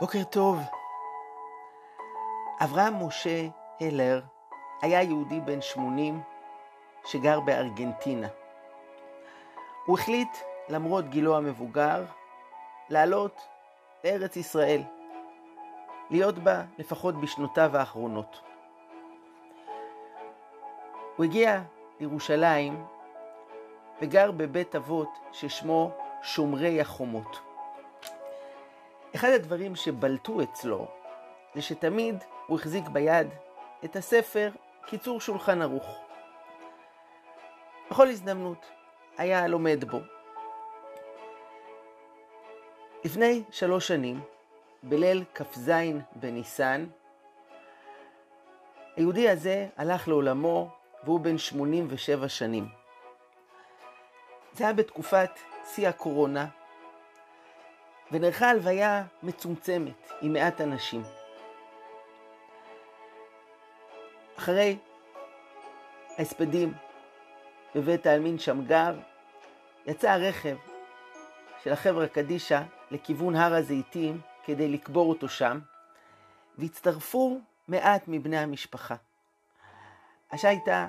בוקר טוב. אברהם משה הלר היה יהודי בן 80 שגר בארגנטינה. הוא החליט, למרות גילו המבוגר, לעלות לארץ ישראל, להיות בה לפחות בשנותיו האחרונות. הוא הגיע לירושלים וגר בבית אבות ששמו שומרי החומות. אחד הדברים שבלטו אצלו זה שתמיד הוא החזיק ביד את הספר קיצור שולחן ערוך. בכל הזדמנות היה לומד בו. לפני שלוש שנים, בליל כ"ז בניסן, היהודי הזה הלך לעולמו והוא בן 87 שנים. זה היה בתקופת שיא הקורונה, ונערכה הלוויה מצומצמת עם מעט אנשים. אחרי ההספדים בבית העלמין שמגר, יצא הרכב של החברה קדישא לכיוון הר הזיתים כדי לקבור אותו שם, והצטרפו מעט מבני המשפחה. השעה הייתה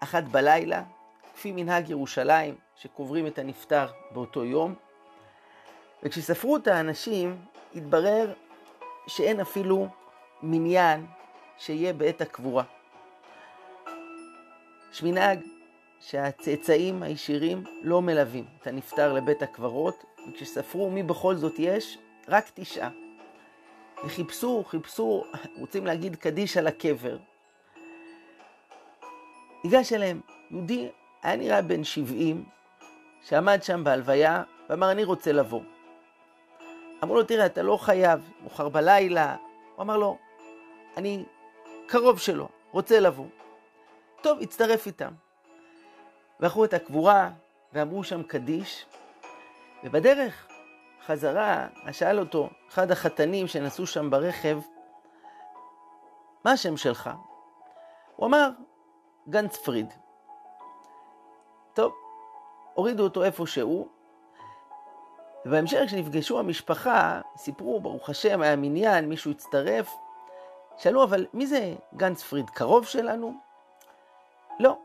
אחת בלילה, כפי מנהג ירושלים, שקוברים את הנפטר באותו יום, וכשספרו את האנשים, התברר שאין אפילו מניין שיהיה בעת הקבורה. יש מנהג שהצאצאים הישירים לא מלווים את הנפטר לבית הקברות, וכשספרו מי בכל זאת יש, רק תשעה. וחיפשו, חיפשו, רוצים להגיד קדיש על הקבר. ניגש אליהם יהודי, היה נראה בן 70, שעמד שם בהלוויה ואמר, אני רוצה לבוא. אמרו לו, תראה, אתה לא חייב, מאוחר בלילה. הוא אמר לו, אני קרוב שלו, רוצה לבוא. טוב, הצטרף איתם. וערכו את הקבורה, ואמרו שם קדיש, ובדרך חזרה, שאל אותו אחד החתנים שנסעו שם ברכב, מה השם שלך? הוא אמר, גנץ פריד. טוב, הורידו אותו איפה שהוא, ובהמשך כשנפגשו המשפחה, סיפרו, ברוך השם, היה מניין, מישהו הצטרף. שאלו, אבל מי זה גנץ פריד? קרוב שלנו? לא,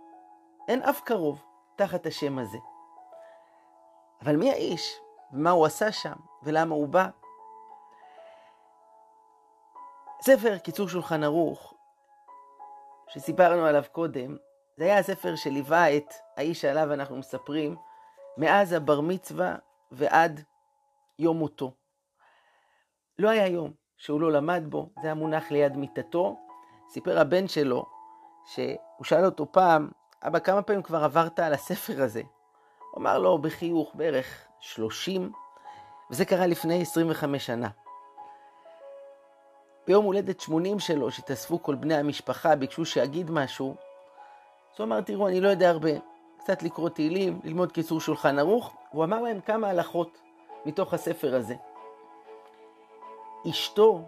אין אף קרוב תחת השם הזה. אבל מי האיש? ומה הוא עשה שם? ולמה הוא בא? ספר קיצור שולחן ערוך, שסיפרנו עליו קודם, זה היה הספר שליווה את האיש שעליו אנחנו מספרים מאז הבר מצווה ועד יום מותו. לא היה יום שהוא לא למד בו, זה היה מונח ליד מיטתו. סיפר הבן שלו, שהוא שאל אותו פעם, אבא, כמה פעמים כבר עברת על הספר הזה? הוא אמר לו בחיוך בערך 30, וזה קרה לפני 25 שנה. ביום הולדת 80 שלו, שהתאספו כל בני המשפחה, ביקשו שיגיד משהו, אז הוא אמר, תראו, אני לא יודע הרבה, קצת לקרוא תהילים, ללמוד קיצור שולחן ערוך, הוא אמר להם כמה הלכות מתוך הספר הזה. אשתו,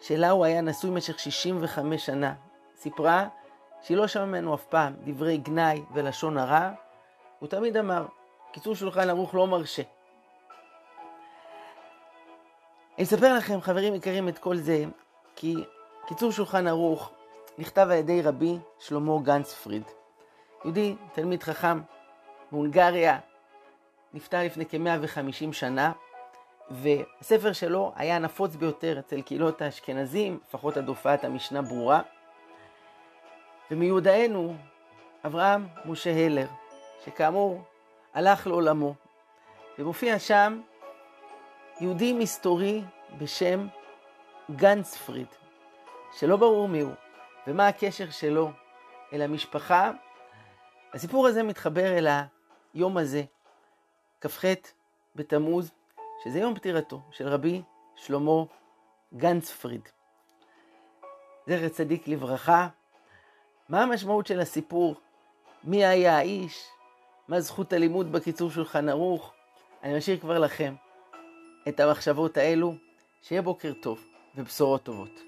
שלה הוא היה נשוי במשך 65 שנה, סיפרה שהיא לא שמעה ממנו אף פעם דברי גנאי ולשון הרע, הוא תמיד אמר, קיצור שולחן ערוך לא מרשה. אני אספר לכם, חברים יקרים, את כל זה, כי קיצור שולחן ערוך נכתב על ידי רבי שלמה גנץ פריד. יהודי, תלמיד חכם בהונגריה, נפטר לפני כ-150 שנה, והספר שלו היה נפוץ ביותר אצל קהילות האשכנזים, לפחות עד הופעת המשנה ברורה. ומיודענו, אברהם משה הלר, שכאמור הלך לעולמו, ומופיע שם יהודי מסתורי בשם גנץ פריד, שלא ברור מיהו ומה הקשר שלו אל המשפחה. הסיפור הזה מתחבר אל היום הזה, כ"ח בתמוז, שזה יום פטירתו של רבי שלמה גנץ פריד. זכר צדיק לברכה. מה המשמעות של הסיפור? מי היה האיש? מה זכות הלימוד בקיצור שולחן ערוך? אני משאיר כבר לכם את המחשבות האלו. שיהיה בוקר טוב ובשורות טובות.